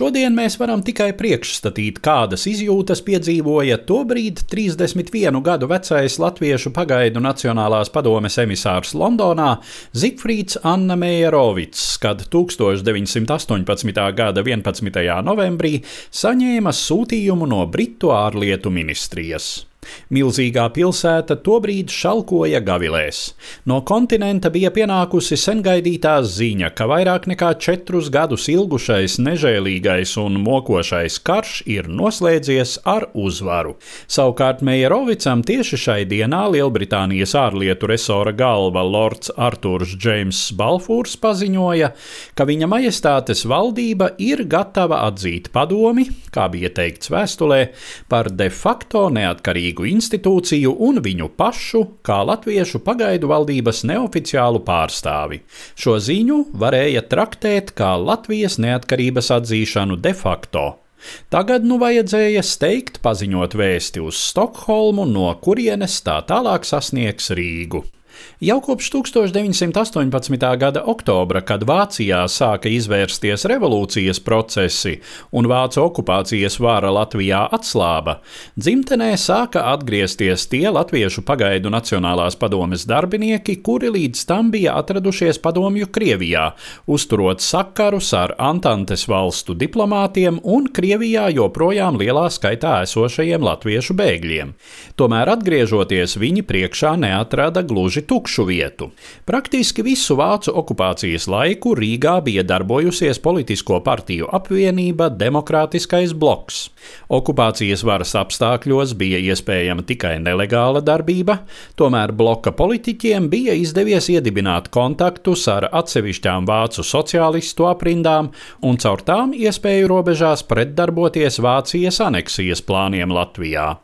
Šodien mēs varam tikai priekšstatīt, kādas izjūtas piedzīvoja tobrīd 31 gadu vecais latviešu pagaidu Nacionālās padomes emisārs Londonā Zifrīds Anna Meijerovics, kad 1918. gada 11. novembrī saņēma sūtījumu no Britu ārlietu ministrijas. Milzīgā pilsēta tobrīd šalkoja gavilēs. No kontinenta bija pienākusi sengaidītā ziņa, ka vairāk nekā četrus gadus ilgušais nežēlīgais un mokošais karš ir noslēdzies ar uzvaru. Savukārt Meijerovicam tieši šai dienā Lielbritānijas ārlietu resora galva Lords Arthurs Džeims Balfūrs paziņoja, ka viņa majestātes valdība ir gatava atzīt padomi, kā bija teikts vēstulē, par de facto neatkarīgu neatkarīgu institūciju un viņu pašu kā latviešu pagaidu valdības neoficiālu pārstāvi. Šo ziņu varēja traktēt kā Latvijas neatkarības atzīšanu de facto. Tagad nu vajadzēja steigt paziņot vēsti uz Stokholmu, no kurienes tā tālāk sasniegs Rīgu. Jau kopš 1918. gada oktobra, kad Vācijā sāka izvērsties revolūcijas procesi un vācu okupācijas vāra Latvijā atslāba, dzimtenē sāka atgriezties tie latviešu pagaidu Nacionālās padomes darbinieki, kuri līdz tam bija atradušies padomju Krievijā, uzturot sakarus ar Antantes valstu diplomātiem un Krievijā joprojām lielā skaitā esošajiem latviešu bēgļiem. Tomēr atgriežoties, viņi priekšā neatrada gluži tukšu vietu. Praktiski visu vācu okupācijas laiku Rīgā bija darbojusies politisko partiju apvienība Demokrātiskais bloks. Okupācijas varas apstākļos bija iespējama tikai nelegāla darbība, tomēr bloka politiķiem bija izdevies iedibināt kontaktus ar atsevišķām vācu sociālistu aprindām un caur tām iespēju robežās pretdarboties Vācijas aneksijas plāniem Latvijā.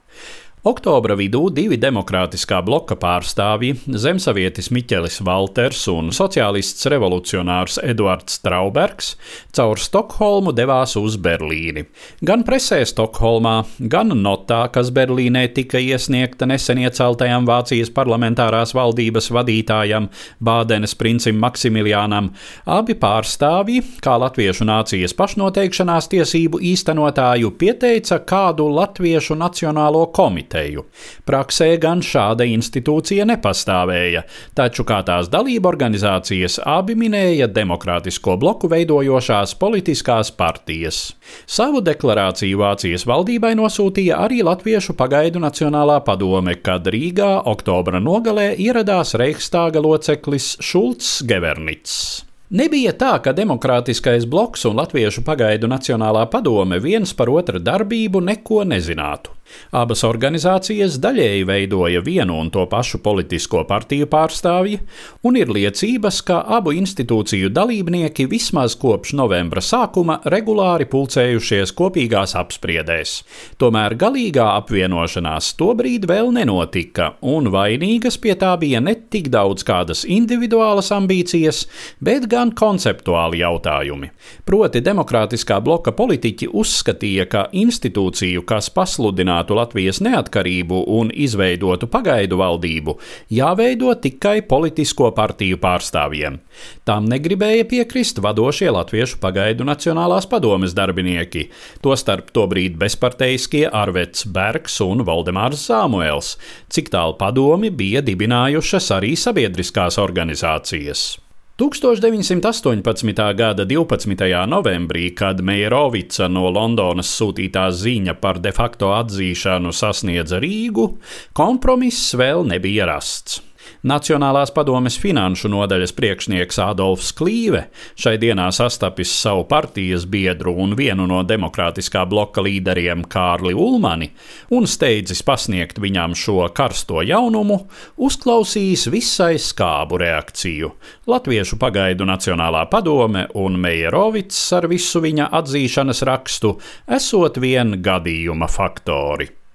Oktobra vidū divi demokrātiskā bloka pārstāvji, zemsavietis Miķelis Valters un sociālists revolucionārs Eduards Traubergs, caur Stokholmu devās uz Berlīni. Gan presē Stokholmā, gan notā, kas Berlīnē tika iesniegta nesen ieceltajam Vācijas parlamentārās valdības vadītājam Bādenes princim Maksimiliānam, abi pārstāvji, kā latviešu nācijas pašnoteikšanās tiesību īstenotāju, pieteica kādu latviešu nacionālo komiteju komiteju. Praksē gan šāda institūcija nepastāvēja, taču kā tās dalība organizācijas abi minēja demokrātisko bloku veidojošās politiskās partijas. Savu deklarāciju Vācijas valdībai nosūtīja arī Latviešu pagaidu Nacionālā padome, kad Rīgā oktobra nogalē ieradās Reichstāga loceklis Šulcs Gevernits. Nebija tā, ka Demokrātiskais bloks un Latviešu pagaidu Nacionālā padome viens par otra darbību neko nezinātu. Abas organizācijas daļēji veidoja vienu un to pašu politisko partiju pārstāvji, un ir liecības, ka abu institūciju dalībnieki vismaz kopš novembra sākuma regulāri pulcējušies kopīgās apspriedēs. Tomēr galīgā apvienošanās tobrīd vēl nenotika, un vainīgas pie tā bija ne tik daudz kādas individuālas ambīcijas, bet gan konceptuāli jautājumi. Proti, demokrātiskā bloka politiķi uzskatīja, ka institūciju, kas pasludināja stiprinātu Latvijas neatkarību un izveidotu pagaidu valdību, jāveido tikai politisko partiju pārstāvjiem. Tam negribēja piekrist vadošie Latviešu pagaidu Nacionālās padomes darbinieki, tostarp tobrīd bezparteiskie Arvets Bergs un Valdemārs Samuels, cik tālu padomi bija dibinājušas arī sabiedriskās organizācijas. 1918. gada 12. novembrī, kad Meijerovica no Londonas sūtītā ziņa par de facto atzīšanu sasniedza Rīgu, kompromiss vēl nebija rasts. Nacionālās padomes finanšu nodaļas priekšnieks Adolfs Klīve šai dienā sastapis savu partijas biedru un vienu no demokrātiskā bloka līderiem Kārli Ulmani un steidzis pasniegt viņam šo karsto jaunumu, uzklausījis visai skābu reakciju. Latviešu pagaidu Nacionālā padome un Meijerovits ar visu viņa atzīšanas rakstu esot vien gadījuma faktori.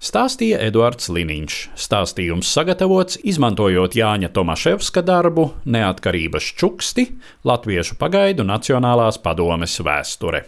Stāstīja Eduards Liniņš. Stāstījums sagatavots izmantojot Jāņa Tomaševska darbu Neatkarības čuksti Latviešu pagaidu Nacionālās padomes vēsture.